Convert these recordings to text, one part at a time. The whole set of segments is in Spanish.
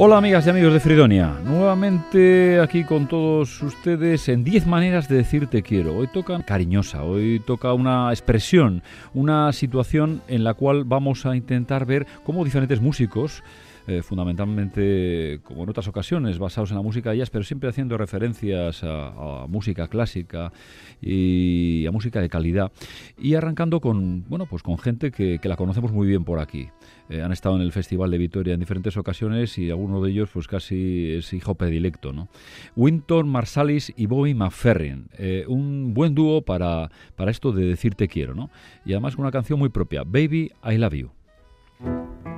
Hola amigas y amigos de Fridonia, nuevamente aquí con todos ustedes en 10 maneras de decir te quiero. Hoy toca cariñosa, hoy toca una expresión, una situación en la cual vamos a intentar ver cómo diferentes músicos eh, fundamentalmente, como en otras ocasiones, basados en la música jazz, pero siempre haciendo referencias a, música clásica y a música de calidad. Y arrancando con, bueno, pues con gente que, la conocemos muy bien por aquí. Eh, han estado en el Festival de Vitoria en diferentes ocasiones y alguno de ellos pues casi es hijo predilecto. ¿no? Winton Marsalis y Bobby McFerrin. Eh, un buen dúo para, para esto de decirte quiero. ¿no? Y además una canción muy propia, Baby, I Love You.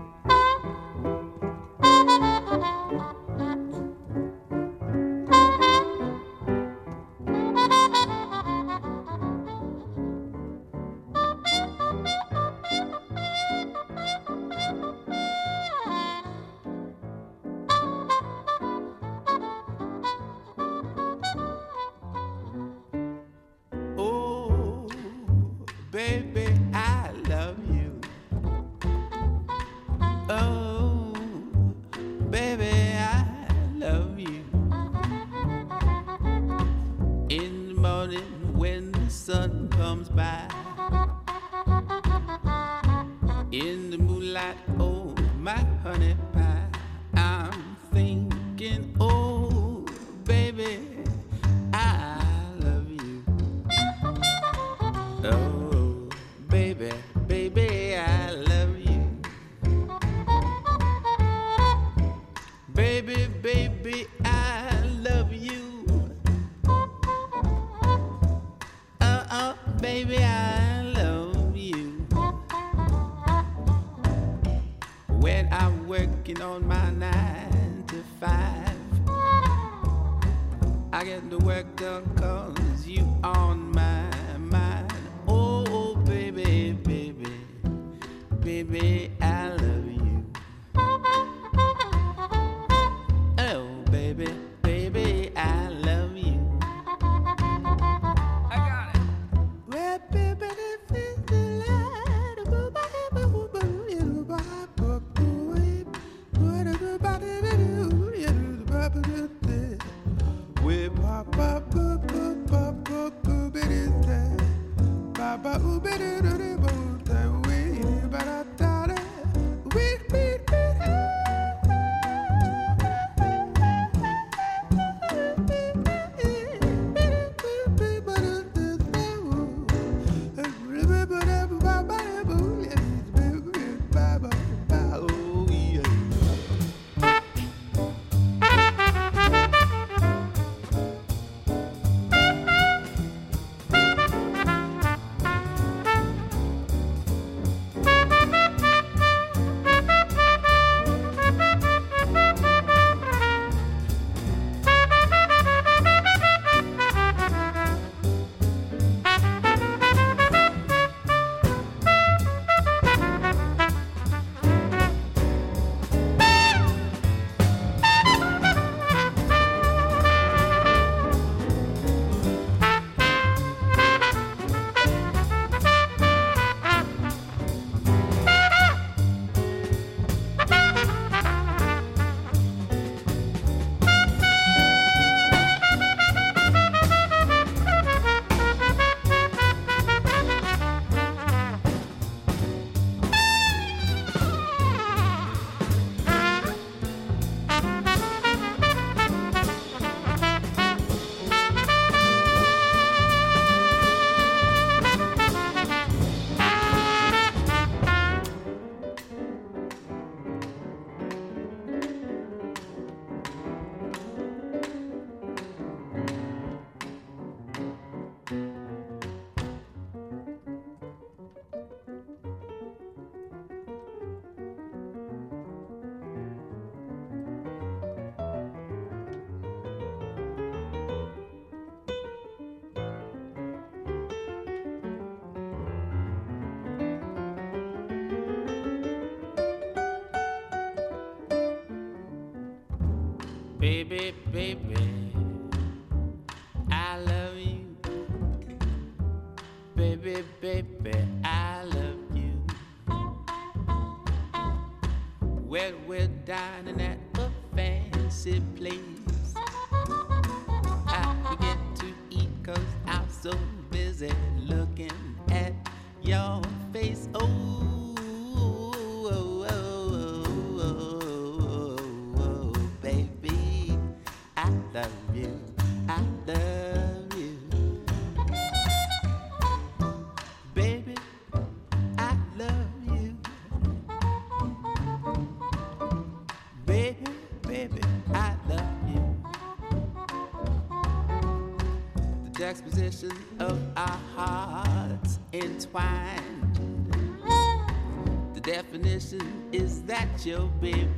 Baby, of our hearts entwined. The definition is that you'll be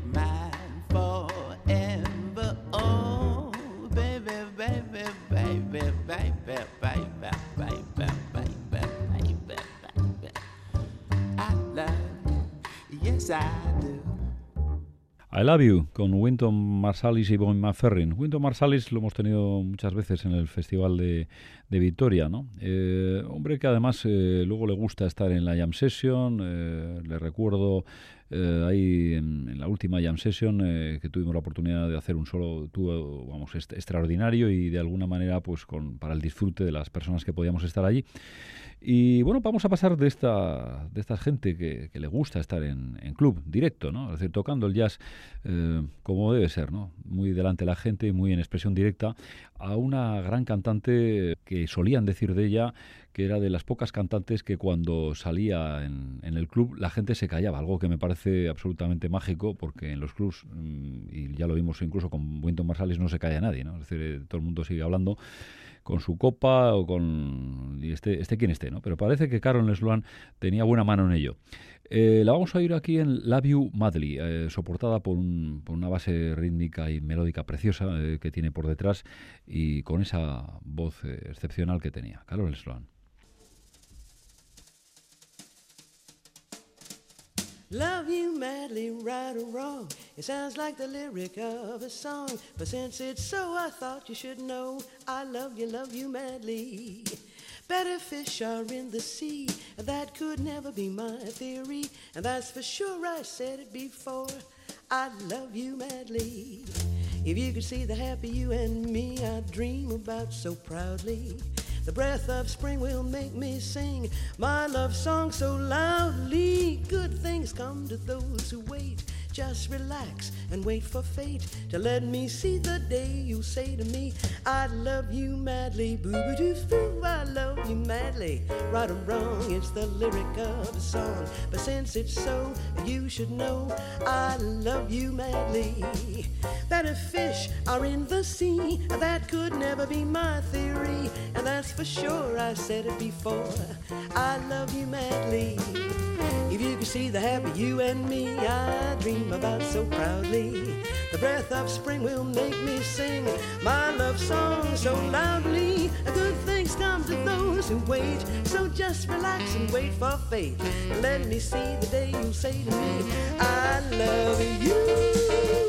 I Love You con Winton Marsalis y Bon McFerrin. Winton Marsalis lo hemos tenido muchas veces en el Festival de, de Vitoria, ¿no? Eh, hombre que además eh, luego le gusta estar en la Jam Session. eh, le recuerdo ahí en, la última Jam Session que tuvimos la oportunidad de hacer un solo, tuvo, vamos, extraordinario y de alguna manera, pues, con, para el disfrute de las personas que podíamos estar allí. Y bueno, vamos a pasar de esta, de esta gente que, le gusta estar en, club directo, ¿no? Es decir, tocando el jazz eh, como debe ser, ¿no? Muy delante de la gente, muy en expresión directa, a una gran cantante que solían decir de ella que era de las pocas cantantes que cuando salía en, en el club la gente se callaba, algo que me parece absolutamente mágico porque en los clubs, mm, y ya lo vimos incluso con Winton Marsalis, no se calla nadie, ¿no? Es decir, eh, todo el mundo sigue hablando con su copa o con y este, este quien esté, ¿no? Pero parece que Carol Sloan tenía buena mano en ello. Eh, la vamos a oír aquí en You Madly, eh, soportada por, un- por una base rítmica y melódica preciosa eh, que tiene por detrás y con esa voz eh, excepcional que tenía. Carol Sloan. Love you madly, right or wrong. It sounds like the lyric of a song. But since it's so, I thought you should know. I love you, love you madly. Better fish are in the sea. That could never be my theory. And that's for sure, I said it before. I love you madly. If you could see the happy you and me I dream about so proudly. The breath of spring will make me sing my love song so loudly. Good things come to those who wait. Just relax and wait for fate to let me see the day you say to me, I love you madly. Boo boo doo boo, I love you madly. Right or wrong, it's the lyric of a song. But since it's so, you should know I love you madly. Better fish are in the sea. That could never be my theory. And that's for sure, I said it before. I love you madly. If you could see the happy you and me, I dream about so proudly. The breath of spring will make me sing my love song so loudly. Good things come to those who wait, so just relax and wait for fate. Let me see the day you say to me, I love you.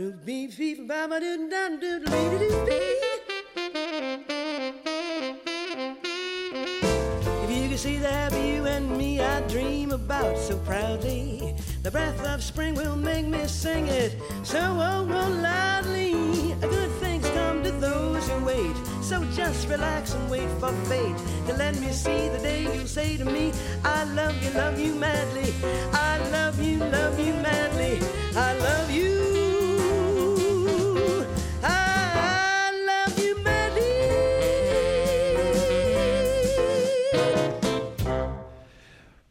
If you could see the happy you and me I dream about so proudly, the breath of spring will make me sing it so oh, oh loudly. Good things come to those who wait, so just relax and wait for fate to let me see the day you say to me, I love you, love you madly. I love you, love you madly. I love you.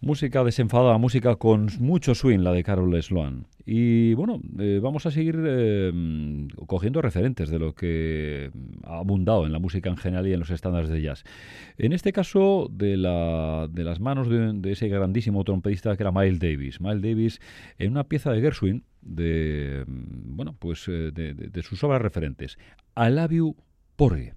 Música desenfadada, música con mucho swing, la de Carol Sloan. Y bueno, eh, vamos a seguir eh, cogiendo referentes de lo que ha abundado en la música en general y en los estándares de jazz. En este caso, de, la, de las manos de, de ese grandísimo trompetista que era Miles Davis. Miles Davis en una pieza de Gershwin, de, bueno, pues, eh, de, sus obras referentes. I Love You.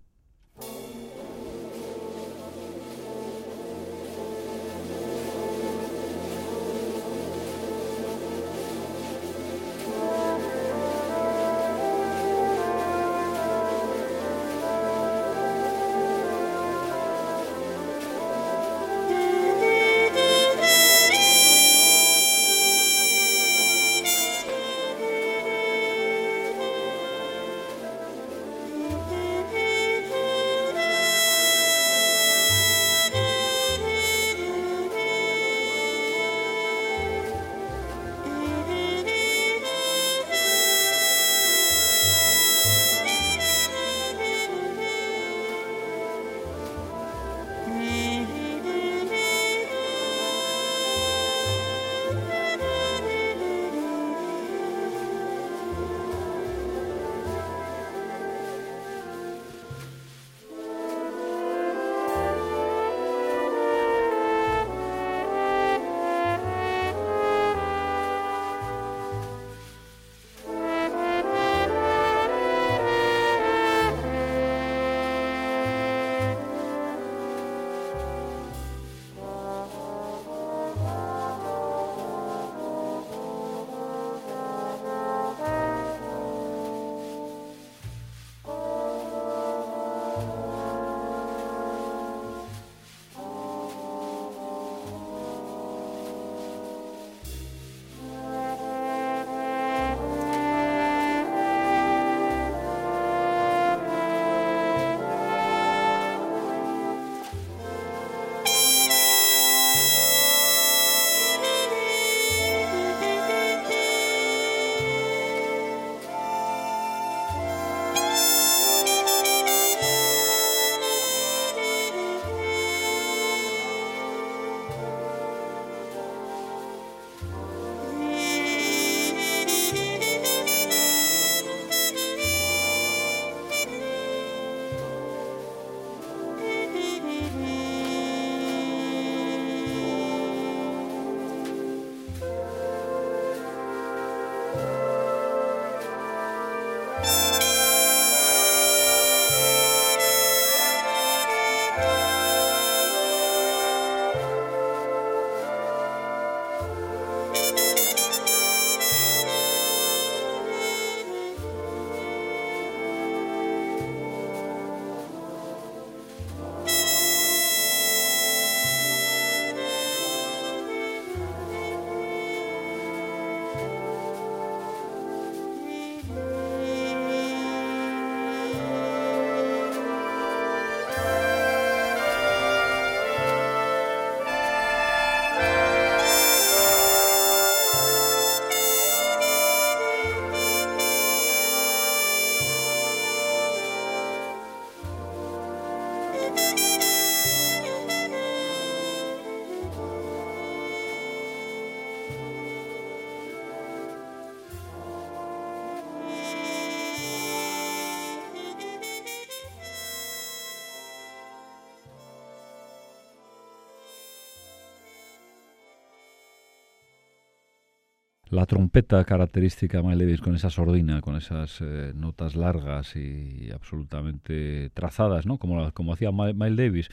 La trompeta característica de Miles Davis con esa sordina, con esas eh, notas largas y absolutamente trazadas, ¿no? Como, como hacía Miles Davis.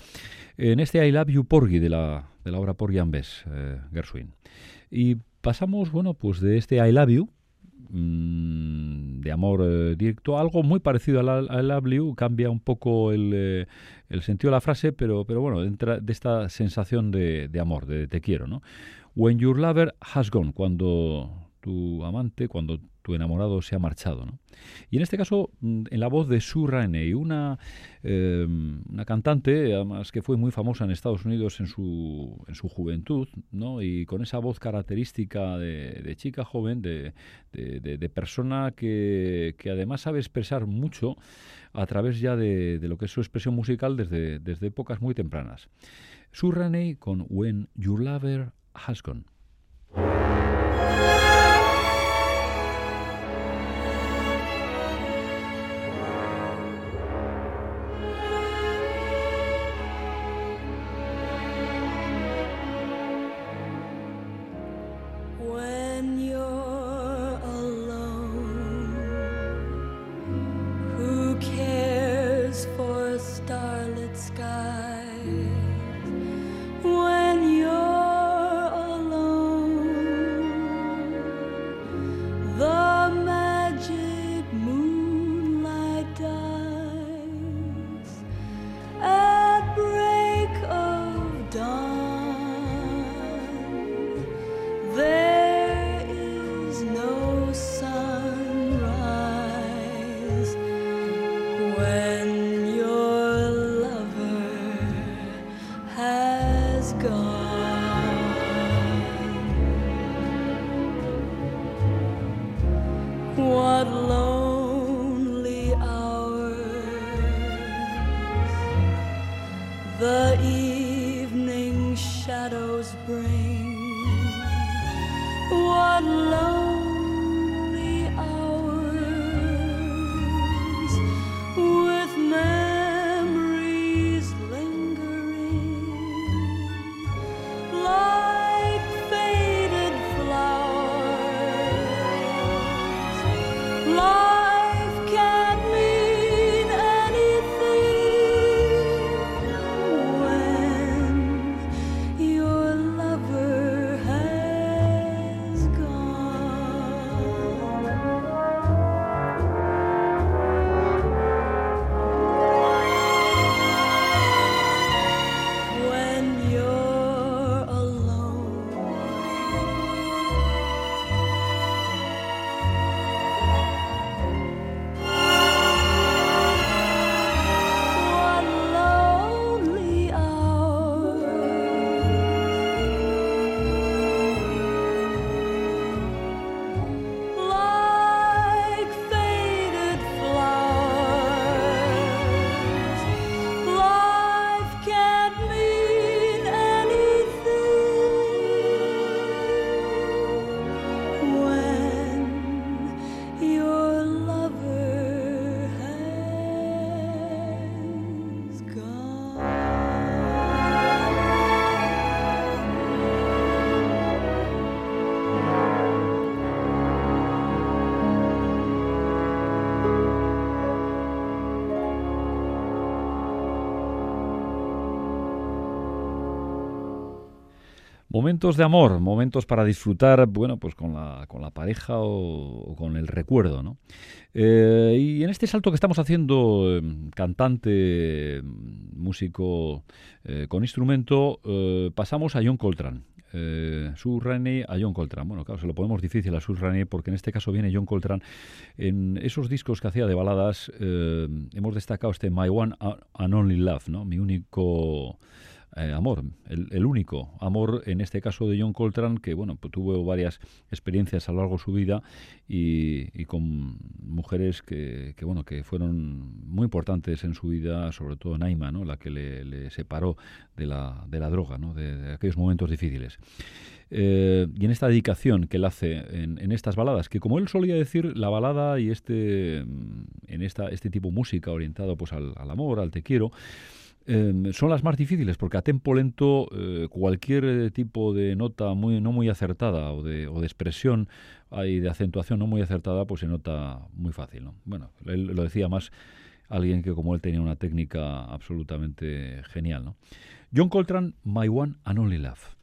En este I Love You Porgy de la, de la obra Porgy and Bess, eh, Gershwin. Y pasamos, bueno, pues de este I Love You, mm, de amor eh, directo, algo muy parecido al I Love You, cambia un poco el, eh, el, sentido de la frase, pero, pero bueno, entra de esta sensación de, de amor, de te quiero, ¿no? When your lover has gone, cuando tu amante, cuando tu enamorado se ha marchado. ¿no? Y en este caso, mm, en la voz de Sue Rainey, una, em, una cantante, además que fue muy famosa en Estados Unidos en su, en su juventud, ¿no? y con esa voz característica de, chica joven, de, de, persona que, que, además sabe expresar mucho a través ya de, lo que es su expresión musical desde, desde épocas muy tempranas. Sue Rainey con When Your Lover Has Momentos de amor, momentos para disfrutar, bueno, pues con la, con la pareja o, con el recuerdo, ¿no? Eh, y en este salto que estamos haciendo, em, cantante, músico eh, con instrumento, eh, pasamos a John Coltrane. Eh, Sue a John Coltrane. Bueno, claro, se lo ponemos difícil a Sue Rainey porque en este caso viene John Coltrane. En esos discos que hacía de baladas, hemos destacado este My One and Only Love, ¿no? Mi único eh, amor, el, único amor en este caso de John Coltrane, que bueno, pues tuvo varias experiencias a lo largo de su vida y, con mujeres que, bueno, que fueron muy importantes en su vida, sobre todo Naima, ¿no? la que le, separó de la, de la droga, ¿no? de, aquellos momentos difíciles. Eh, y en esta dedicación que él hace en, estas baladas, que como él solía decir, la balada y este, en esta, este tipo de música orientado pues al, al amor, al te quiero, Son las más difíciles porque a tempo lento eh, cualquier eh, tipo de nota muy, no muy acertada o de, expresión y de acentuación no muy acertada pues se nota muy fácil. ¿no? Bueno, él lo decía más alguien que como él tenía una técnica absolutamente genial. ¿no? John Coltrane, My One and Only Love.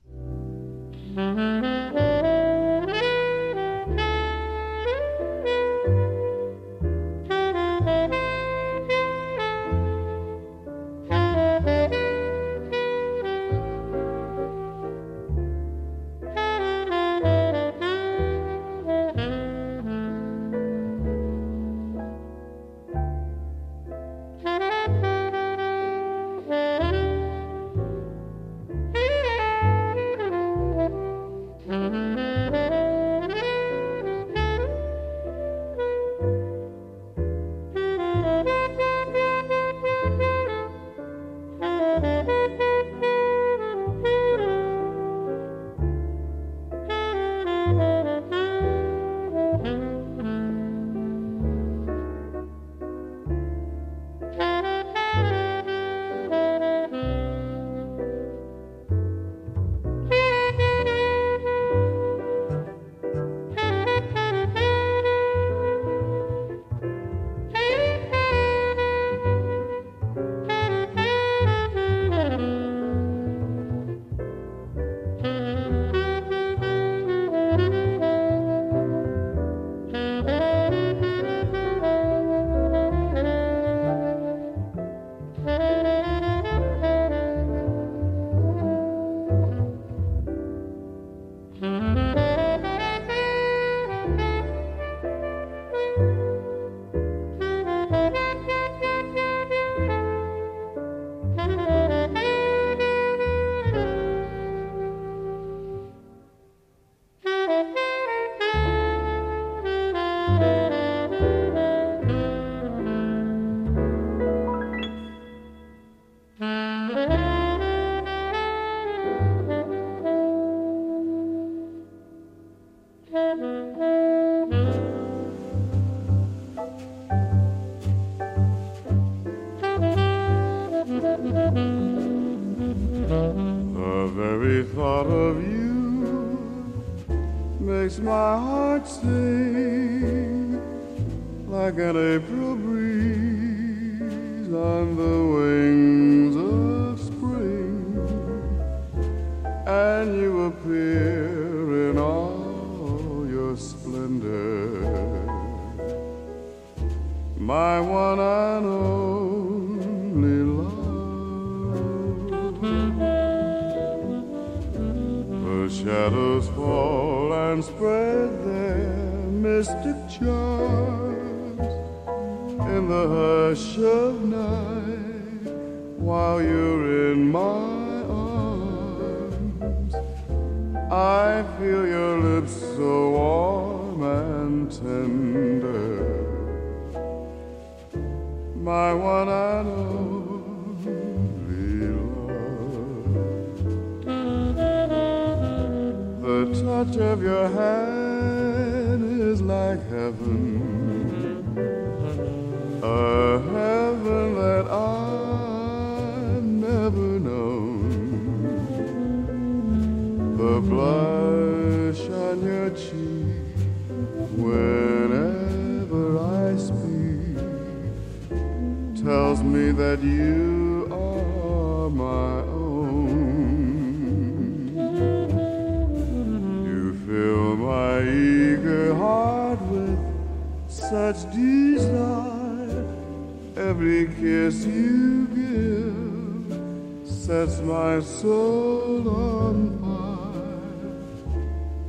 You give sets my soul on fire.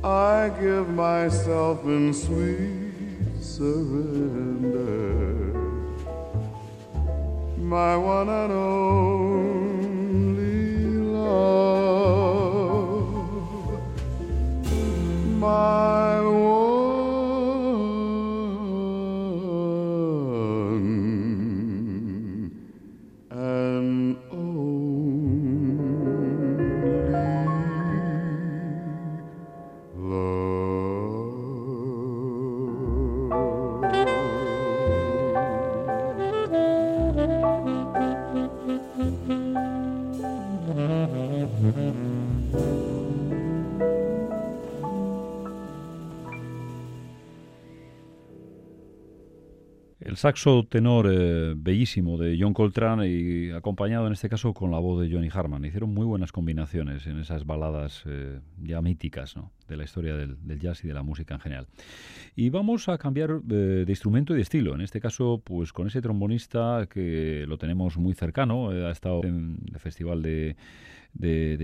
I give myself in sweet Saxo tenor eh, bellísimo de John Coltrane y acompañado en este caso con la voz de Johnny Harman. Hicieron muy buenas combinaciones en esas baladas eh, ya míticas ¿no? de la historia del, jazz y de la música en general. Y vamos a cambiar eh, de instrumento y de estilo. En este caso, pues con ese trombonista que lo tenemos muy cercano, ha estado en el Festival de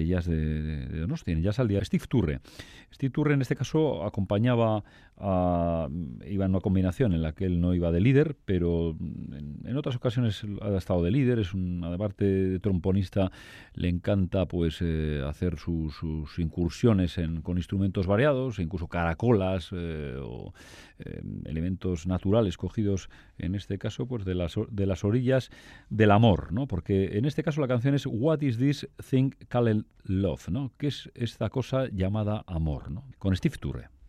jazz de, de, Donosti, en Jazz al Día, Steve Turre. Steve Turre en este caso acompañaba a, iba en una combinación en la que él no iba de líder, pero en, otras ocasiones ha estado de líder, es un, aparte de tromponista, le encanta pues eh, hacer su, sus incursiones en, con instrumentos variados, incluso caracolas eh, o eh, elementos naturales cogidos en este caso pues de las, de las orillas del amor, ¿no? Porque en este caso la canción es What is this thing called love, ¿no? ¿Qué es esta cosa llamada amor, ¿no? Con Steve Turre.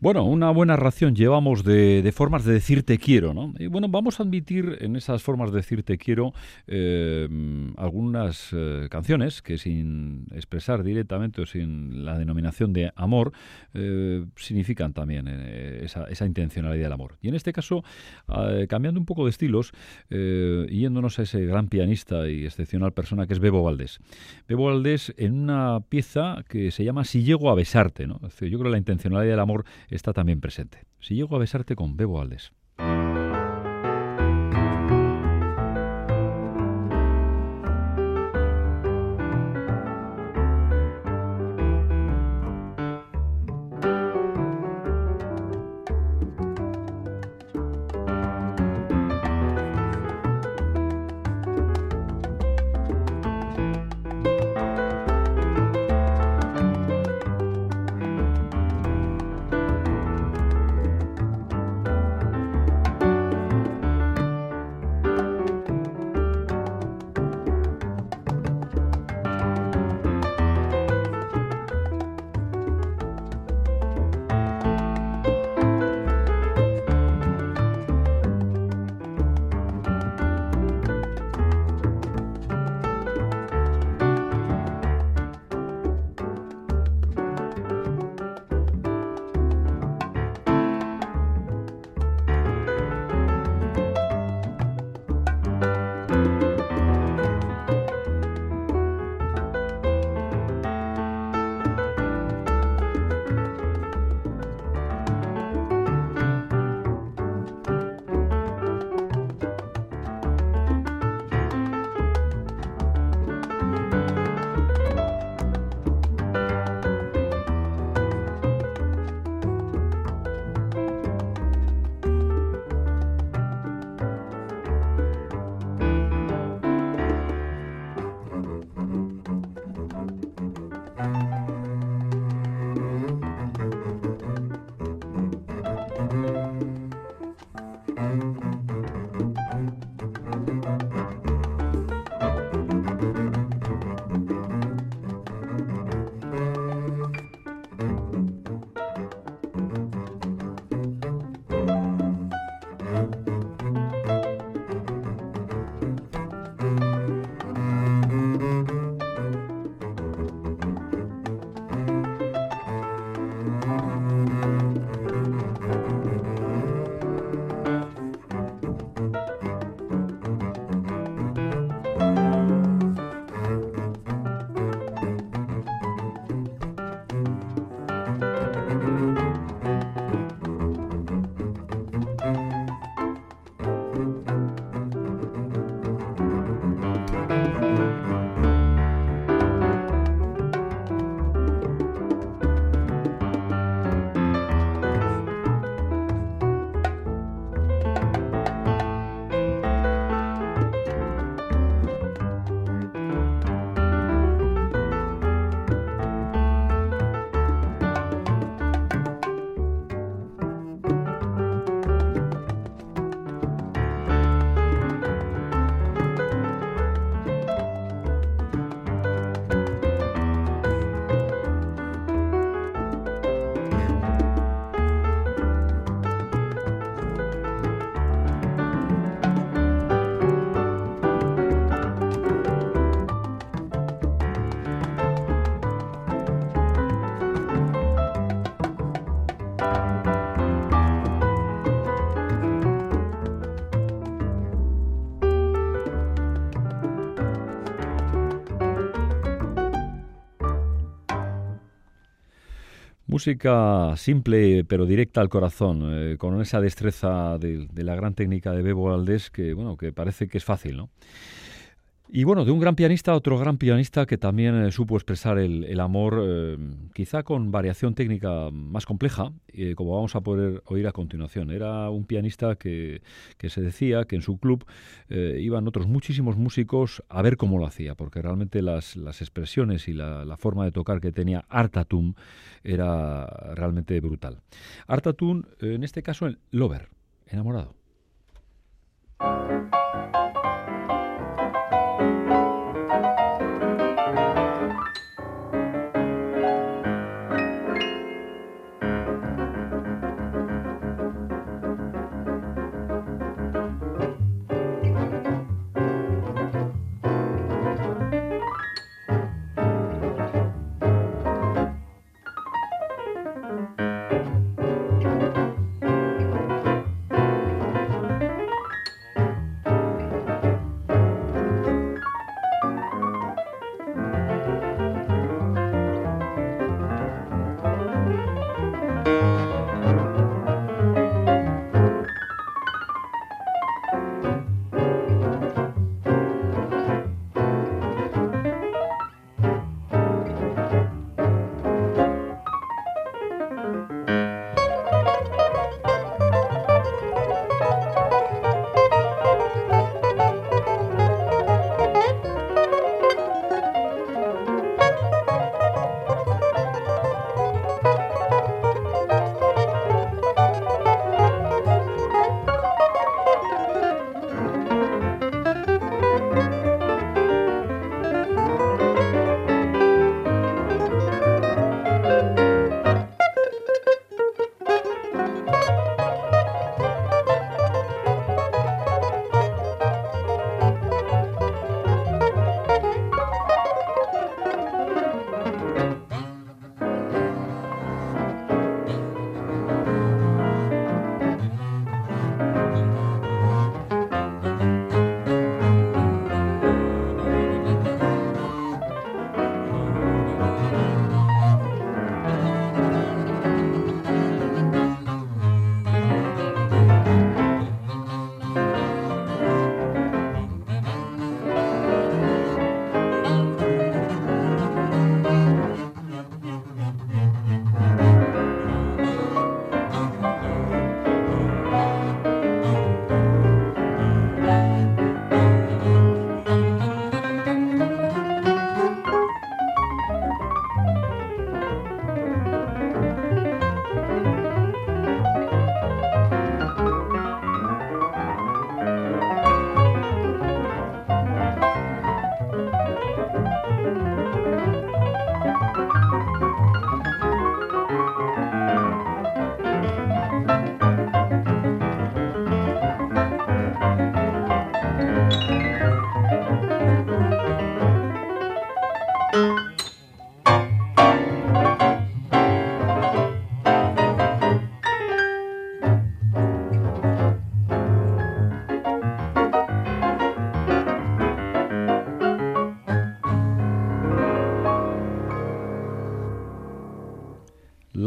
Bueno, una buena ración llevamos de, formas de decir te quiero, ¿no? Y bueno, vamos a admitir en esas formas de decir te quiero eh, algunas eh, canciones que sin expresar directamente o sin la denominación de amor eh, significan también esa, esa, intencionalidad del amor. Y en este caso, cambiando un poco de estilos, yéndonos a ese gran pianista y excepcional persona que es Bebo Valdés. Bebo Valdés en una pieza que se llama Si llego a besarte, ¿no? yo creo que la intencionalidad del amor está también presente. Si llego a besarte con Bebo Aldes. Música simple pero directa al corazón, eh, con esa destreza de, de, la gran técnica de Bebo Valdés que, bueno, que parece que es fácil, ¿no? Y bueno, de un gran pianista a otro gran pianista que también eh, supo expresar el, amor, eh, quizá con variación técnica más compleja, eh, como vamos a poder oír a continuación. Era un pianista que, se decía que en su club iban otros muchísimos músicos a ver cómo lo hacía, porque realmente las, expresiones y la, la, forma de tocar que tenía Artatum era realmente brutal. Artatum, en este caso, el Lover, enamorado.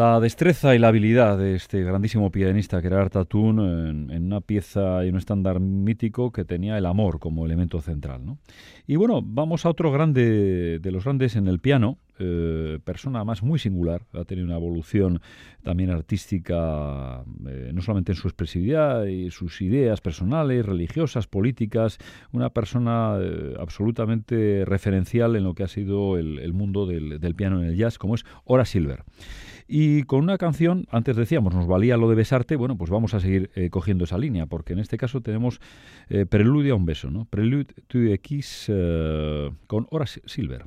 La destreza y la habilidad de este grandísimo pianista que era Artatún en, en, una pieza y un estándar mítico que tenía el amor como elemento central. Y bueno, vamos a otro grande de los grandes en el piano, eh, persona más muy singular, ha tenido una evolución también artística, eh, no solamente en su expresividad y sus ideas personales, religiosas, políticas, una persona eh, absolutamente referencial en lo que ha sido el, el mundo del, del, piano en el jazz, como es Ora Silver. Y con una canción, antes decíamos, nos valía lo de besarte, bueno, pues vamos a seguir eh, cogiendo esa línea, porque en este caso tenemos eh, Preludio a un beso, ¿no? Prelude to a Kiss eh, con Horace Silver.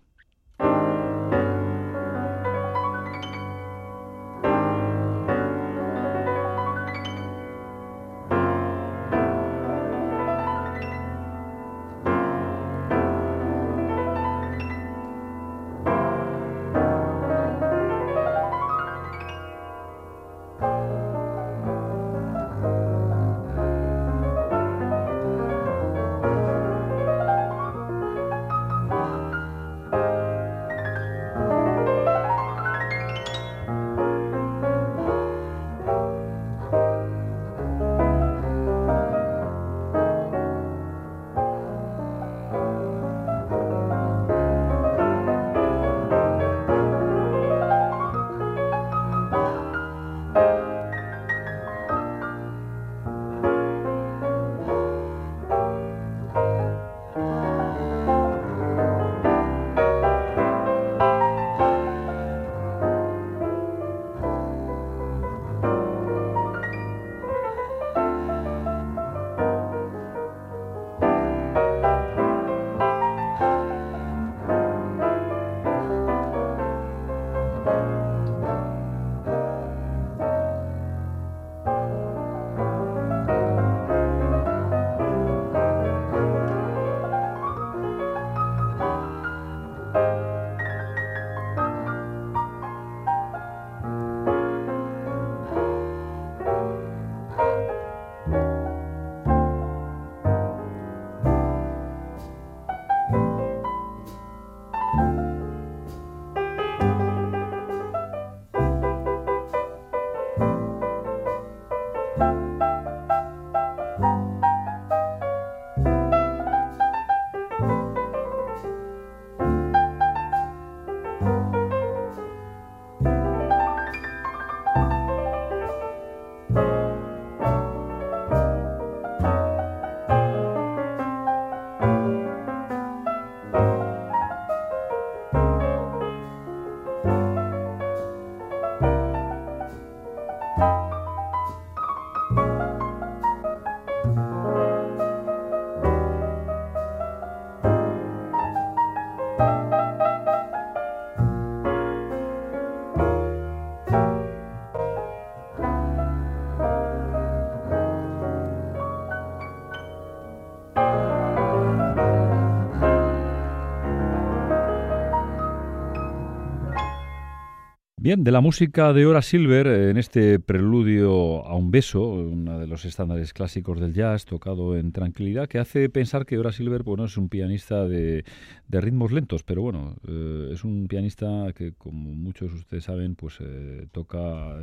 Bien, de la música de Hora Silver, eh, en este preludio a un beso, uno de los estándares clásicos del jazz, tocado en tranquilidad, que hace pensar que Hora Silver bueno, es un pianista de, ritmos lentos, pero bueno, eh, es un pianista que, como muchos de ustedes saben, pues eh, toca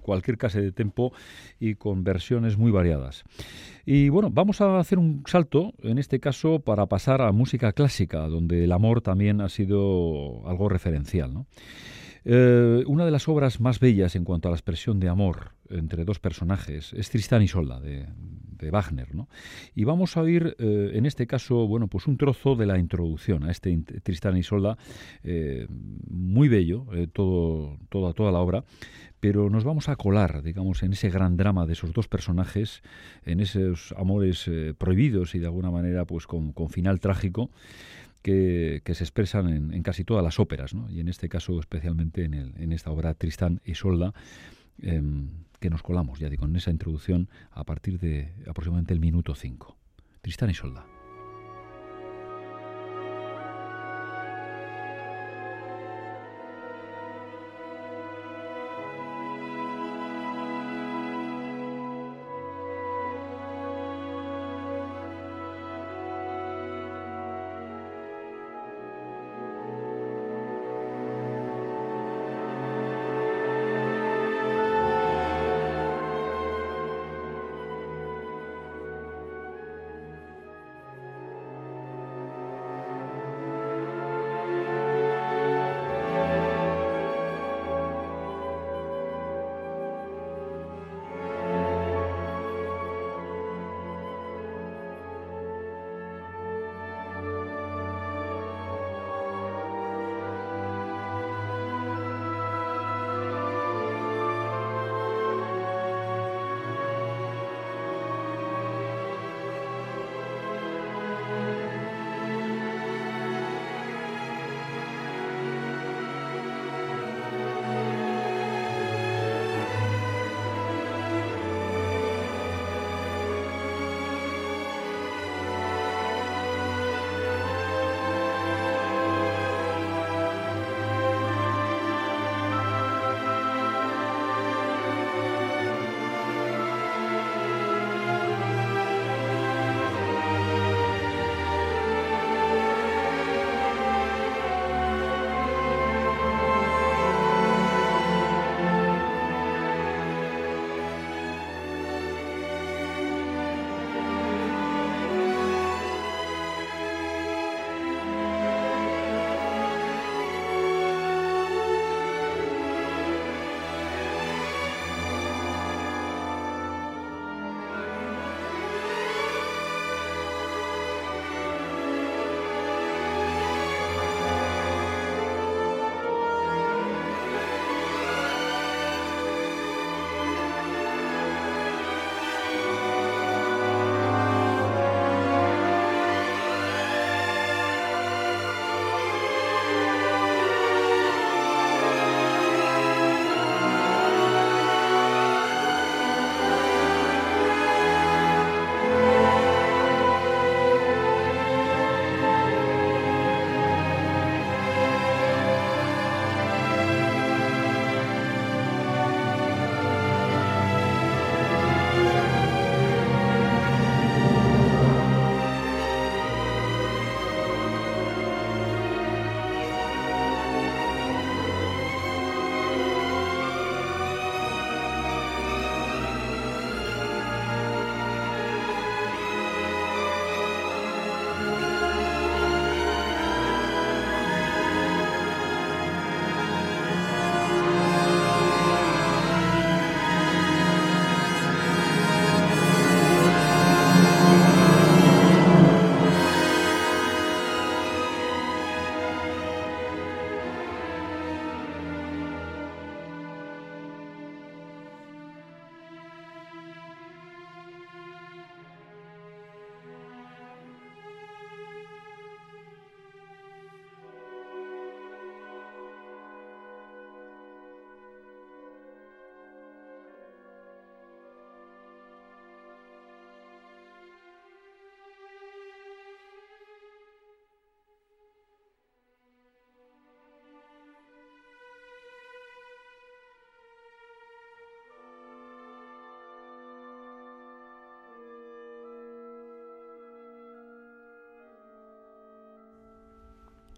cualquier clase de tempo y con versiones muy variadas. Y bueno, vamos a hacer un salto, en este caso, para pasar a música clásica, donde el amor también ha sido algo referencial, ¿no? Eh, una de las obras más bellas en cuanto a la expresión de amor entre dos personajes es Tristán y Solda de, Wagner, ¿no? Y vamos a oír, eh, en este caso, bueno, pues un trozo de la introducción a este Tristán y Solda, eh, muy bello, todo, toda, toda la obra, pero nos vamos a colar, digamos, en ese gran drama de esos dos personajes, en esos amores prohibidos y de alguna manera, pues con final trágico que, se expresan en, casi todas las óperas, ¿no? y en este caso especialmente en, el, en esta obra Tristán y Solda, em, que nos colamos, ya digo, en esa introducción a partir de aproximadamente el minuto 5. Tristán y Solda.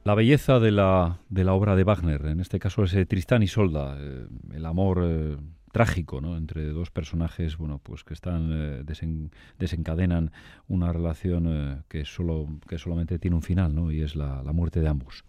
La belleza de la, de la obra de Wagner, en este caso es eh, Tristán y Solda, eh, el amor eh, trágico ¿no? entre dos personajes bueno, pues que están eh, desen- desencadenan una relación eh, que, solo, que solamente tiene un final ¿no? y es la, muerte de ambos.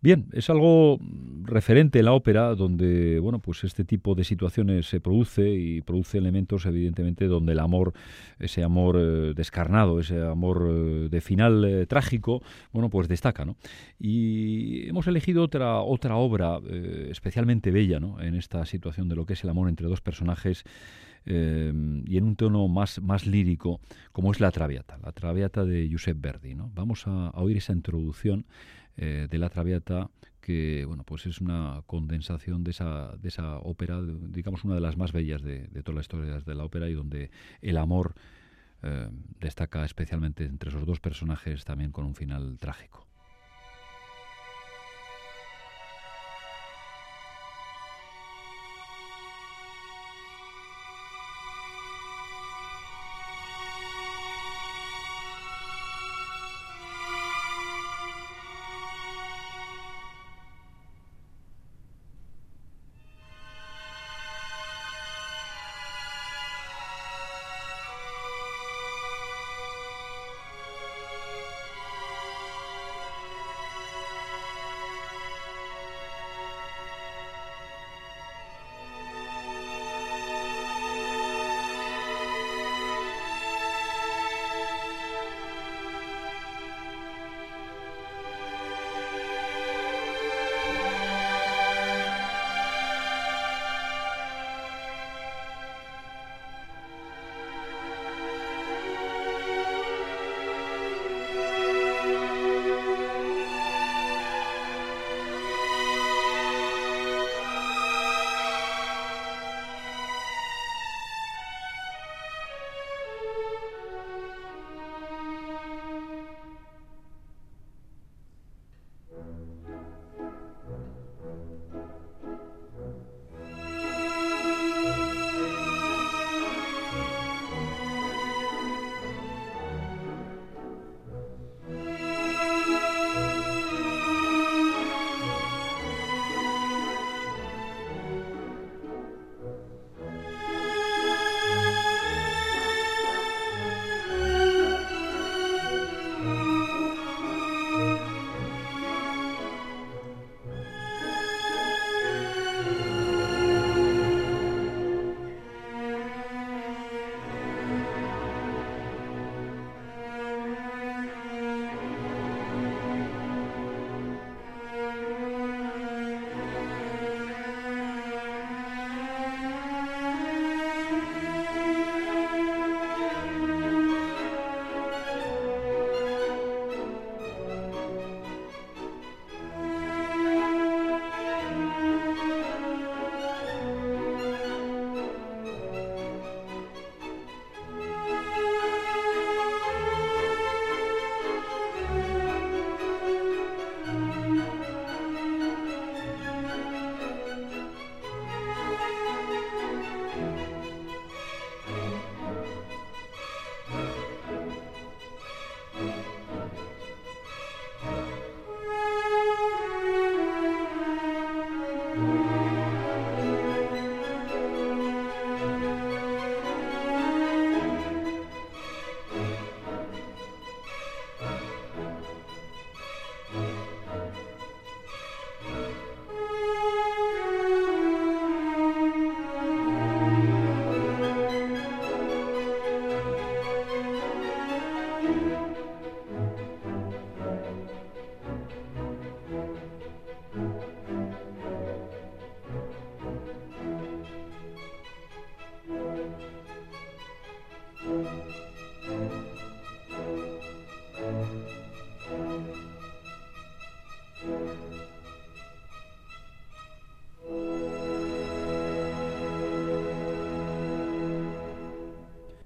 Bien, es algo referente en la ópera donde bueno, pues este tipo de situaciones se produce y produce elementos evidentemente donde el amor, ese amor eh, descarnado, ese amor de final trágico, bueno, pues destaca, ¿no? Y hemos elegido otra, otra obra especialmente bella, ¿no? En esta situación de lo que es el amor entre dos personajes eh, y en un tono más, más lírico, como es La Traviata, La Traviata de Giuseppe Verdi, ¿no? Vamos a, oír esa introducción eh, de La Traviata que, bueno, pues es una condensación de esa, de esa ópera, digamos una de las más bellas de, de todas las historias de la ópera y donde el amor eh, destaca especialmente entre esos dos personajes también con un final trágico.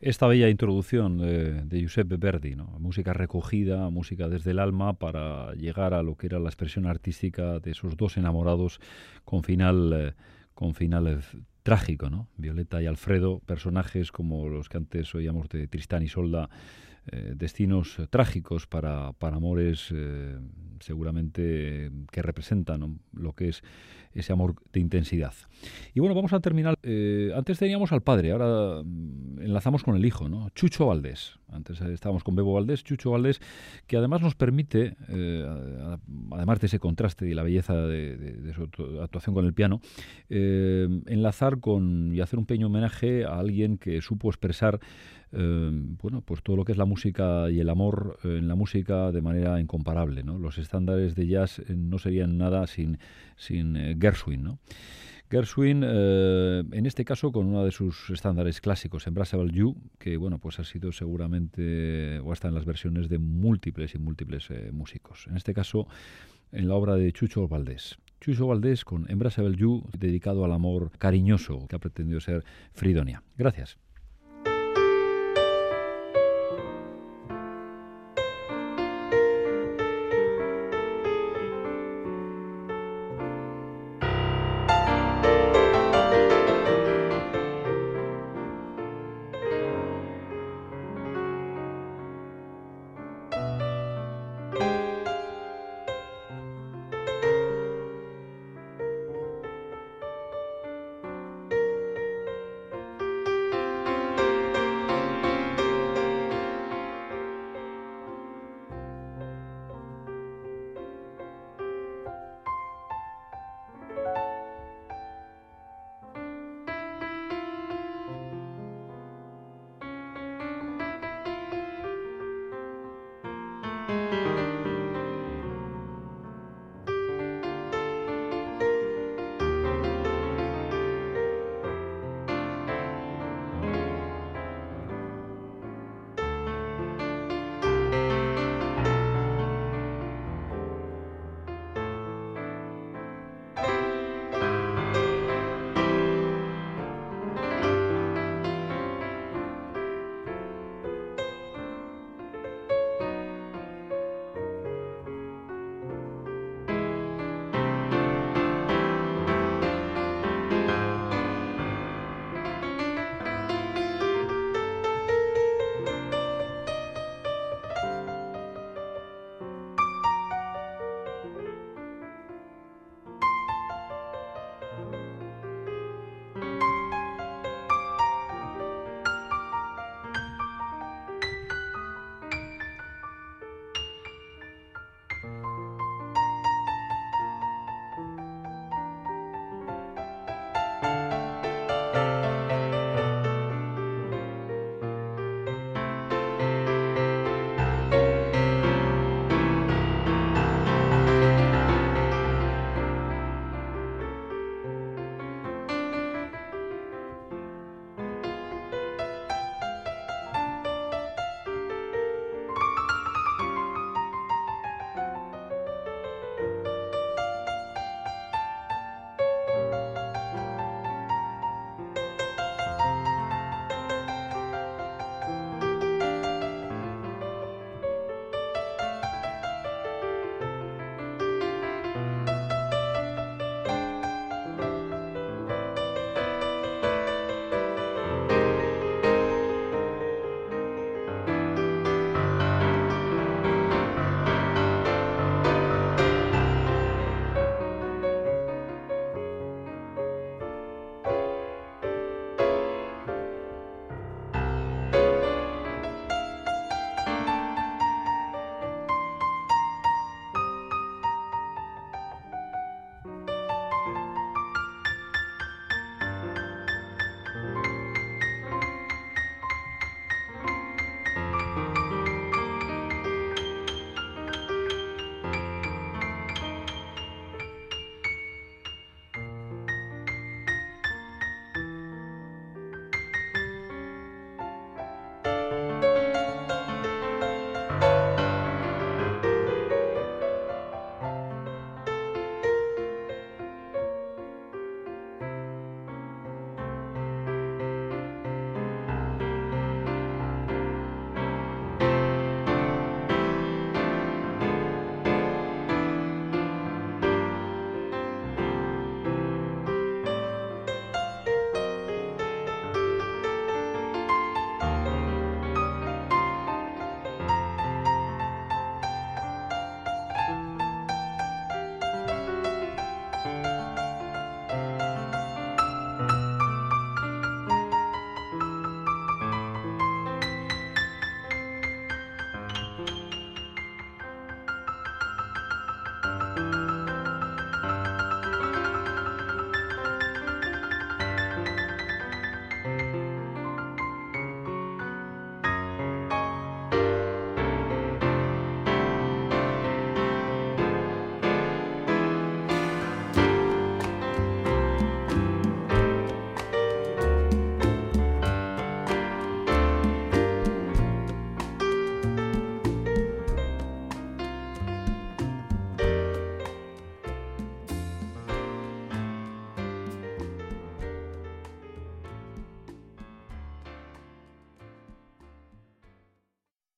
Esta bella introducción de, Giuseppe Verdi, ¿no? música recogida, música desde el alma para llegar a lo que era la expresión artística de esos dos enamorados con final, eh, con final eh, trágico, ¿no? Violeta y Alfredo, personajes como los que antes oíamos de Tristán y Solda, eh, destinos trágicos para, para amores seguramente que representan lo que es ese amor de intensidad. Y bueno, vamos a terminar. Eh, antes teníamos al padre, ahora mm, enlazamos con el hijo, ¿no? Chucho Valdés. Antes estábamos con Bebo Valdés, Chucho Valdés, que además nos permite, eh, además de ese contraste y la belleza de, su actuación con el piano, eh, enlazar con y hacer un pequeño homenaje a alguien que supo expresar bueno, pues todo lo que es la música y el amor en la música de manera incomparable. Los estándares de jazz no serían nada sin, sin Gershwin. ¿no? Gershwin, eh, en este caso con uno de sus estándares clásicos, Embraceable You, que bueno, pues ha sido seguramente, o está en las versiones de múltiples y múltiples eh, músicos. En este caso, en la obra de Chucho Valdés. Chucho Valdés con Embraceable You, dedicado al amor cariñoso que ha pretendido ser Fridonia. Gracias.